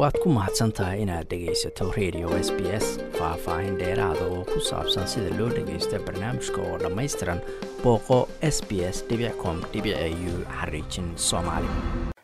waad ku mahadsan tahay inaad dhegaysato radio s b s faah-faahin dheeraada oo ku saabsan sida loo dhagaysto barnaamijka oo dhammaystiran booqo s b s com u xariijin soomaali.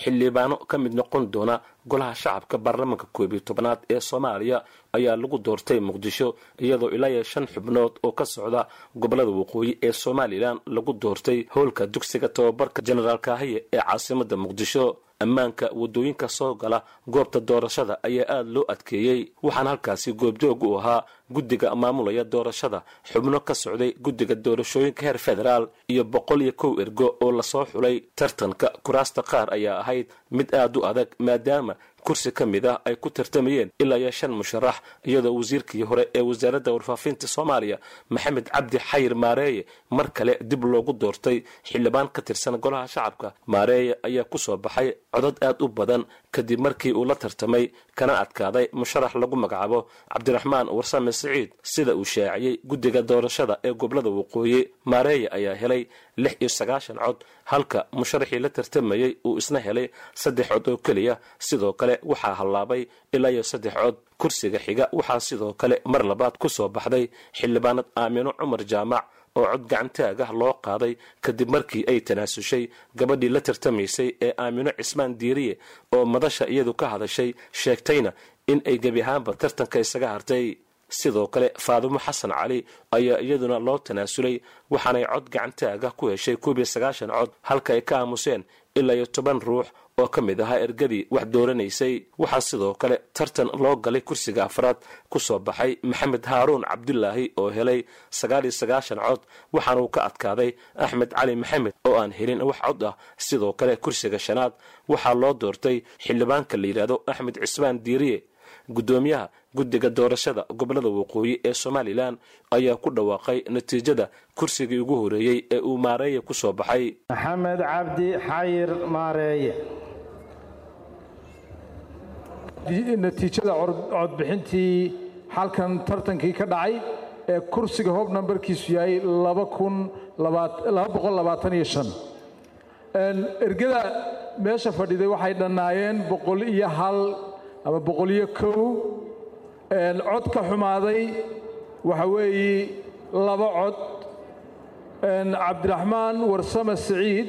Xildhibaano ka mid noqon doona golaha shacabka baarlamaanka koob iyo tobanaad ee soomaaliya ayaa lagu doortay muqdisho iyadoo ilaa iyo shan xubnood oo ka socda gobollada waqooyi ee somalilan lagu doortay howlka dugsiga tababarka jenaraal kaahiye ee caasimada muqdisho ammaanka waddooyinka soo gala goobta doorashada ayaa aada loo adkeeyey. Waxaana halkaasi goobjoog u ahaa guddiga maamulaya doorashada. Xubno ka socday guddiga doorashooyinka heer federaal iyo boqol iyo kow ergo oo la soo xulay. Tartanka kuraasta qaar ayaa ahayd mid aada u adag maadaama kursi ka mid ah ay ku tartamayeen ilaa iyo shan musharax iyadoo wasiirkii hore ee wasaaradda warfaafinta soomaaliya maxamed cabdi xayir maareeye mar kale dib loogu doortay xildhibaan ka tirsan golaha shacabka. Maareeye ayaa ku soo baxay codad aad u badan kadib markii uu la tartamay kana adkaaday musharax lagu magacaabo cabdiraxmaan warsame siciid sida uu shaaciyey guddiga doorashada ee gobollada waqooyi maareeye ayaa helay lix iyo sagaashan cod halka musharaxii la tartamayey uu isna helay saddex cod oo keliya. Sidoo kale waxaa hallaabay ilaa iyo saddex cod. Kursiga xiga waxaa sidoo kale mar labaad ku soo baxday. Xildhibaanad aamino cumar jaamac oo cod gacantaag loo qaaday kadib markii ay tanaasushay gabadhii la tartamaysay ee aamino cismaan diiriye oo madasha iyadu ka hadashay sheegtayna in ay gebi ahaanba tartanka isaga hartay sidoo kale faadumo xasan cali ayaa iyaduna loo tanaasulay waxaanay cod gacantaaga ku heshay koob iyo sagaashan cod halka ay ka aamuseen ilaa iyo toban ruux oo ka mid ahaa ergadii wax dooranaysay. Waxaa sidoo kale tartan loo galay kursiga afraad ku soo baxay maxamed haaruun cabdulaahi oo helay sagaal iyo sagaashan cod. Waxaana uu ka adkaaday axmed cali maxamed oo aan helin wax cod ah. Sidoo kale kursiga shanaad waxaa loo doortay xildhibaanka la yidhaahdo axmed cismaan diiriye guddoomiyaha guddiga doorashada gobollada waqooyi ee somalilan ayaa ku dhawaaqay natiijada kursigii ugu horeeyey ee uu maareeye ku soo baxay. Maxamed cabdi xayir maareeye. Natiijada codbixintii halkan tartankii ka dhacay ee kursiga hoob nambarkiisu yahay ergada meesha fadhiday waxay dhannaayeen boqol iyo hal ama boqoliyo kow cod ka xumaaday waxa weeye laba cod. Cabdiraxmaan warsame siciid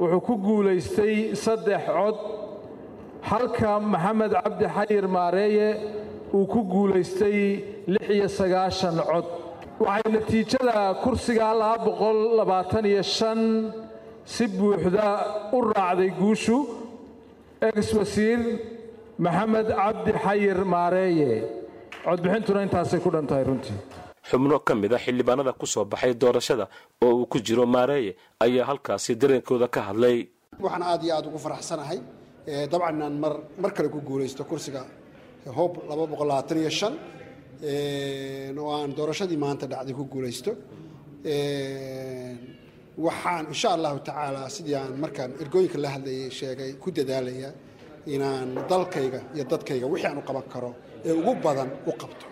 wuxuu ku guulaystay saddex cod. Halka maxamed cabdi xayir maareeye uu ku guulaystay lix iyo sagaashan cod. Waxay natiijada kursiga laba boqol labaatan iyo shan si buuxda u raacday guushu. Ex wasiir maxamed cabdi xayir maareeye codbixintuna intaasay ku dhan tahay runtii. Xubno ka mid a xildhibaanada ku soo baxay doorashada oo uu ku jiro maareeye ayaa halkaasi dareenkooda ka hadlay. Waxaan aad iyo aad ugu faraxsanahay dabcan inaan mar mar kale ku guulaysto kursiga hoob laba boqol labaatan iyo shan oo aan doorashadii maanta dhacday ku guulaysto. Waxaan insha allahu tacaala sidii aan markaan ergooyinka la hadlayay sheegay ku dadaalaya inaan dalkayga iyo dadkayga wixii aan u qaban karo ee ugu badan u qabto.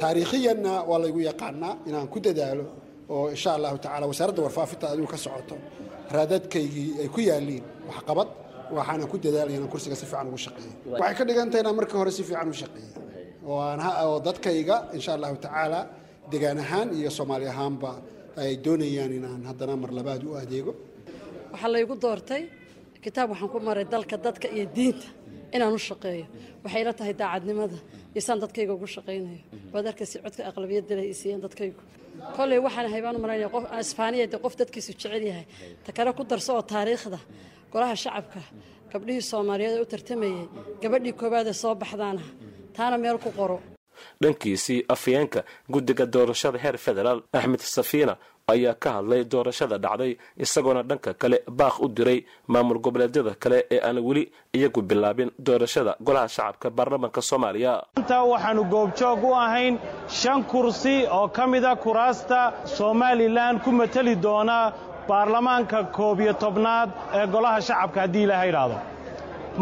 Taariikhiyanna waa laygu yaqaanaa inaan ku dadaalo oo insha allahu tacala wasaaradda warfaafinta adigu ka socoto. Raadadkaygii ay ku yaaliin waxqabad waxaana ku dadaalaya inaan kursiga si fiican ugu shaqeeyo waxay ka dhigantahay inaan markii hore si fiican u shaqeeyey oo dadkayga insha allahu tacaala degaan ahaan iyo soomaali ahaanba ay doonayaan inaan haddana mar labaad u adeego. Waxaa laygu doortay kitaab waxaan ku maray dalka dadka iyo diinta inaan u shaqeeyo. Waxay la tahay daacadnimada iyo saan dadkayga ugu shaqaynayo. Waad arkaysa codka aqlabiyadda leh isiiyeen dadkaygu. Kolley waxaan haybaan u malaynaya qof isbaaniya dee qof dadkiisu jecel yahay. Ta kale ku darso oo taariikhda. Golaha shacabka gabdhihii soomaaliyeed ee u tartamayey gabadhii koowaad ee soo baxdaana. Taana meel ku qoro dhankiisii afyeenka guddiga doorashada heer federaal axmed safiina ayaa ka hadlay doorashada dhacday isagoona dhanka kale baaq u diray maamul goboleedyada kale ee aan weli iyagu bilaabin doorashada golaha shacabka baarlamaanka soomaaliya. Inta waxaannu goobjoog u ahayn shan kursi oo ka mida kuraasta somalilan ku mateli doona baarlamaanka koob iyo tobnaad ee golaha shacabka haddii ilaaha idhaahdo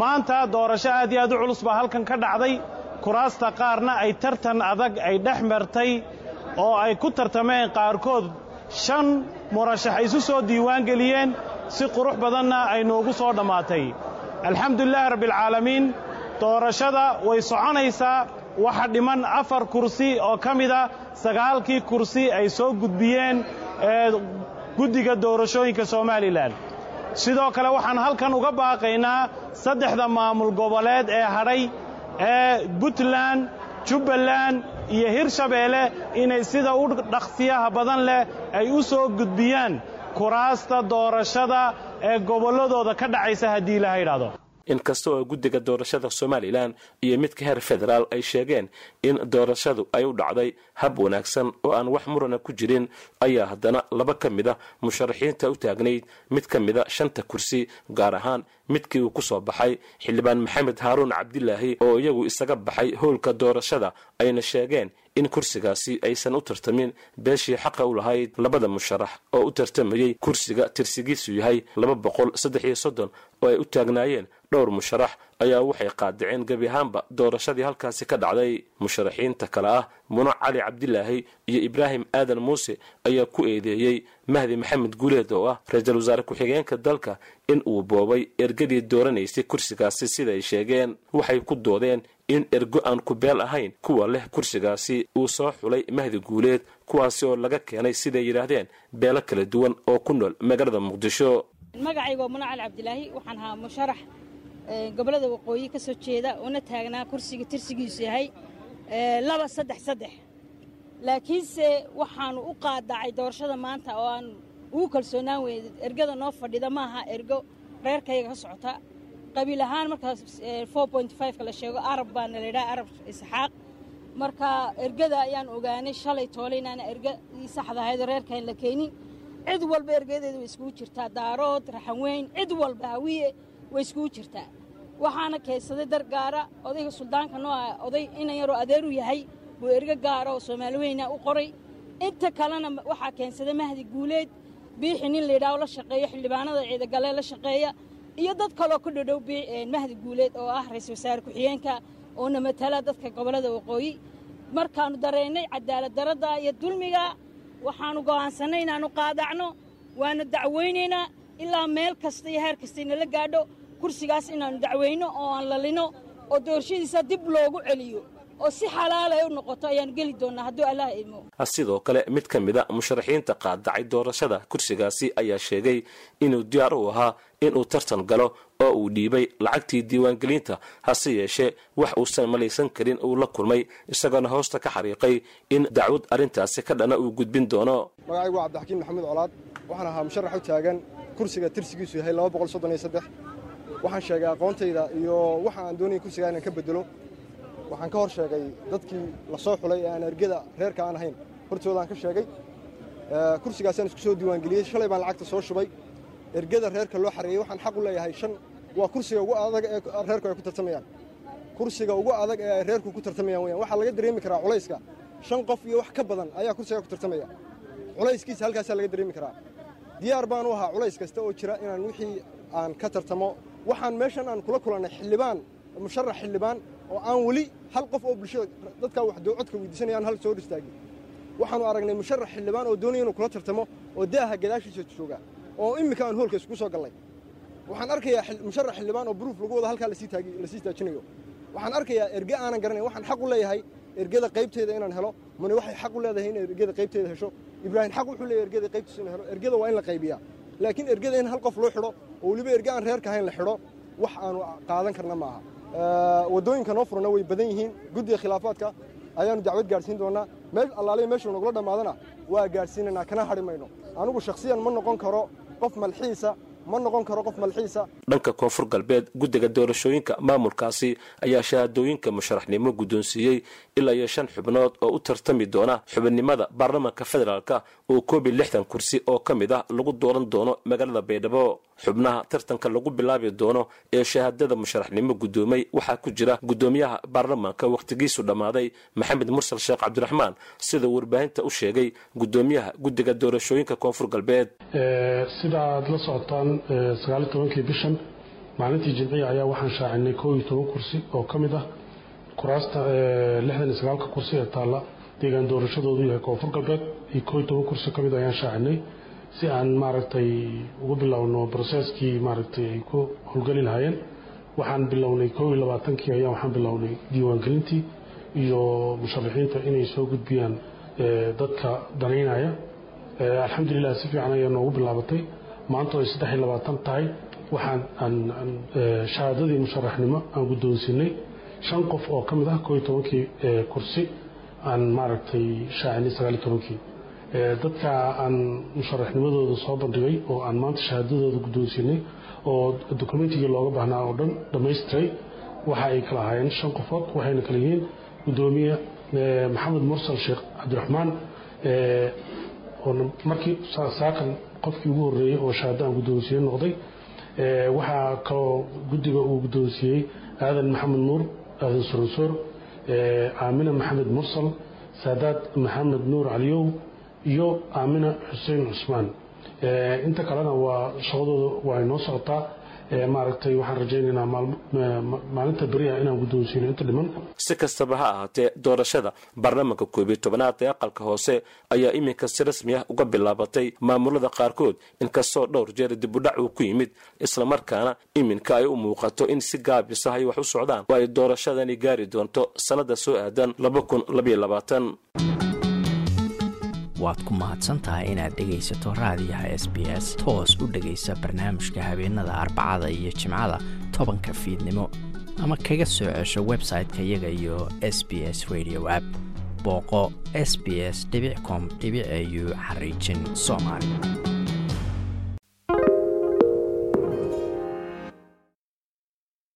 maanta doorasho aad iyo aad u culus baa halkan ka dhacday kuraasta qaarna ay tartan adag ay dhex martay oo ay ku tartameen qaarkood. Shan murashax isu soo diiwaan geliyeen si qurux badanna ay noogu soo dhammaatay alxamdulilaahi rabbialcaalamiin doorashada way soconaysaa. Waxa dhiman afar kursi oo ka mida sagaalkii kursi ay soo gudbiyeen guddiga doorashooyinka somalilan sidoo kale waxaan halkan uga baaqaynaa saddexda maamul goboleed ee hadhay ee puntland jubbaland iyo hirshabeelle inay sida u dhaqsiyaha badan leh ay u soo gudbiyaan kuraasta doorashada ee gobolladooda ka dhacaysa haddii ilaha idhaahdo inkasta oo guddiga doorashada somalilan iyo midka heer federaal ay sheegeen in doorashadu ay u dhacday hab wanaagsan oo aan wax murana ku jirin ayaa haddana laba ka mid a musharaxiinta u taagnayd mid ka mida shanta kursi gaar ahaan midkii uu ku soo baxay xildhibaan maxamed haaruun cabdilaahi oo iyagu isaga baxay howlka doorashada ayna sheegeen in kursigaasi aysan u tartamin beeshii xaqa u lahayd labada musharax oo u tartamayey kursiga tirsigiisu yahay laba boqol saddex iyo soddon oo ay u taagnaayeen dhowr musharax ayaa waxay qaadaceen gebi ahaanba doorashadii halkaasi ka dhacday. Musharaxiinta kale ah muno cali cabdilaahi iyo ibraahim aadan muuse ayaa ku eedeeyey mahdi maxamed guuleed oo ah ra'iisul wasaare ku-xigeenka dalka in uu boobay ergadii dooranaysay kursigaasi sidaay sheegeen. Waxay ku doodeen in ergo aan ku beel ahayn kuwa leh kursigaasi uu soo xulay mahdi guuleed kuwaasi oo laga keenay siday yidhaahdeen beelo kala duwan oo ku nool magaalada muqdisho gobollada waqooyi ka soo jeeda una taagnaa kursiga tirsigiisu yahay laba saddex saddex. Laakiinse waxaanu u qaadacay doorashada maanta oo aan ugu kalsoonaan weyne ergada noo fadhida maaha ergo reerkayga ka socota. Qabiil ahaan markaas la sheego arab baana la yidhaha arab isxaaq. Marka ergada ayaan ogaanay shalay toole inaana ergadii saxda ahaydoo reerkaan la keenin. Cid walba ergadeeda way iskugu jirtaa daarood raxanweyn cid walba hawiye way iskugu jirtaa waxaana keensaday dar gaara odayga suldaanka noo ah oday inan yaroo adeeru yahay buu ergo gaara oo soomaali weyna u qoray. Inta kalena waxaa keensaday mahdi guuleed biixi nin layidhaho la shaqeeyo xildhibaanada ciidagalee la shaqeeya iyo dad kaloo ku dhodhow mahdi guuleed oo ah ra'iisul wasaare ku-xigeenka oona matala dadka gobollada waqooyi markaannu dareennay cadaalad darradda iyo dulmiga waxaannu go'aansannay inaannu qaadacno waana dacwaynaynaa ilaa meel kasta iyo heer kasta inala gaadho kursigaas inaannu dacwayno oo aan lalino oo doorashadiisa dib loogu celiyo oo si xalaala ay u noqoto ayaannu geli doonnaa hadduu allah idmo sidoo kale mid ka mid a musharaxiinta qaadacay doorashada kursigaasi ayaa sheegay inuu diyaar u ahaa inuu tartan galo oo uu dhiibay lacagtii diiwaangelinta hase yeeshee wax uusan malaysan karin uu la kulmay isagoona hoosta ka xariiqay in dacwad arrintaasi ka dhana uu gudbin doono. Magacaygu waa cabdixakiin maxamuud colaad waxaan ahaa musharax u taagan kursiga tirsigiisu yahay waxaan sheegay aqoontayda iyo waxa aan doonaya kursigaa inaan ka bedelo. Waxaan ka hor sheegay dadkii la soo xulay ee aan ergada reerka aan ahayn. Hortoodaan ka sheegay kursigaasaan isku soo diiwaangeliyey. Shalay baan lacagta soo shubay. Ergada reerka loo xareeyey waxaan xaq u leeyahay shan. Waa kursiga ugu adag ee reerku ay ku tartamayaan. Kursiga ugu adag ee ay reerku ku tartamayaan weyaan waxaa laga dareemi karaa culayska. Shan qof iyo wax ka badan ayaa kursigaa ku tartamaya. Culayskiisa halkaasaa laga dareemi karaa. Diyaar baan u ahaa culays kasta oo jira inaan wixii aan ka tartamo waxaan meeshan aan kula kulannay xildhibaan musharax xildhibaan oo aan weli hal qof oo bulshada dadkaa wax codka weydiisanaya aan hal soo hor istaagin. Waxaanu aragnay musharax xildhibaan oo doonaya inuu kula tartamo oo daaha gadaashiisa jooga oo immika aan hoolka isku soo gallay. Waxaan arkayaa musharax xildhibaan oo buruuf lagu wada halkaa la sii istaajinayo waxaan arkayaa erge aanan garanayn waxaan xaq u leeyahay ergada qaybteeda inaan helo mani waxay xaq u leedahay in ergada qaybteeda hesho. Ibraahim xaq wuxuu leeyahay ergada qaybtiisa inuu helo ergada waa in la qaybiyaa laakiin ergada in hal qof loo xidho oo weliba erge aan reerka ahayn la xidho wax aanu qaadan karna ma aha waddooyinka noo furana way badan yihiin. Guddiga khilaafaadka ayaannu dacwad gaadhsiin doonnaa meel allaaliya meeshuu nagula dhammaadana waa gaadhsiinaynaa kana hadhi mayno anugu shakhsiyan ma noqon karo qof malxiisa ma noqon karo qof malxiisa. Dhanka koonfur galbeed guddiga doorashooyinka maamulkaasi ayaa shahaadooyinka musharaxnimo guddoonsiiyey ilaa iyo shan xubnood oo u tartami doona xubinnimada baarlamaanka federaalka oo koob iyo lixdan kursi oo ka mid ah lagu dooran doono magaalada baydhabo xubnaha tartanka lagu bilaabi doono ee shahaadada musharaxnimo guddoomay waxaa ku jira guddoomiyaha baarlamaanka wakhtigiisu dhammaaday maxamed mursal sheekh cabdiraxmaan sida warbaahinta u sheegay guddoomiyaha guddiga doorashooyinka koonfur galbeed. Sida aad la socotaan sagaaliy tobankii bishan maalintii jimciya ayaa waxaan shaacinay koob iyo toban kursi oo ka mid ah kuraasta lixdan iyo sagaalka kursi ee taalla deegaan doorashadoodu yahay koonfur galbeed iyo koob iyo toban kursi ka mid ayaan shaacinay si aan maaragtay ugu bilowno broseskii maaragtay ay ku howlgeli lahaayeen waxaan bilownay iyo labaatankii ayaa waxaan bilownay diiwaangelintii iyo musharaxiinta inay soo gudbiyaan dadka danaynaya. Alxamdulilah si fiican ayaa noogu bilaabatay. Maanta ay saddex iyo labaatan tahay. Waxaan shahaadadii musharaxnimo aan guddoonsinay shan qof oo ka mid ah koo iyo tobankii kursi aan maaragtay shaacinay sagaal iyo tobankii dadka aan musharaxnimadooda soo bandhigay oo aan maanta shahaadadooda guddoonsinay oo dokumentigii looga baahnaa oo dhan dhammaystiray waxa ay kala ahaayeen shan qofood waxayna kala yihiin guddoomiye maxamed mursal sheekh cabdiraxmaan markii saakan qofkii ugu horreeyey oo shahaado aan guddoonsiye noqday waxaa kaloo guddiga uu guddoonsiiyey aadan maxamed nuur aadan soronsoor aamina maxamed mursal saadaad maxamed nuur caliyow iyo aamina xuseen cusmaan. Inta kalena waa shaqadooda waa inoo socotaa maaragtay waxaan rajaynaynaa maalinta beriha inaan guddoonsiino inta dhiman. Si kastaba ha ahaatee doorashada baarlamaanka koob iyo tobanaad ee aqalka hoose ayaa iminka si rasmi ah uga bilaabatay maamulada qaarkood inkastoo dhowr jeer dibudhac uu ku yimid islamarkaana iminka ay u muuqato in si gaabisa ay wax u socdaan. Oo ay doorashadani gaari doonto sannada soo aadan waad ku mahadsantahay inaad dhegaysato raadiyaha s b s. Toos u dhegaysa barnaamijka habeenada arbacada iyo jimcada tobanka fiidnimo. Ama kaga soo cesho website-ka iyaga iyo s b s radio app. Booqo s b s com au xariijin soomaali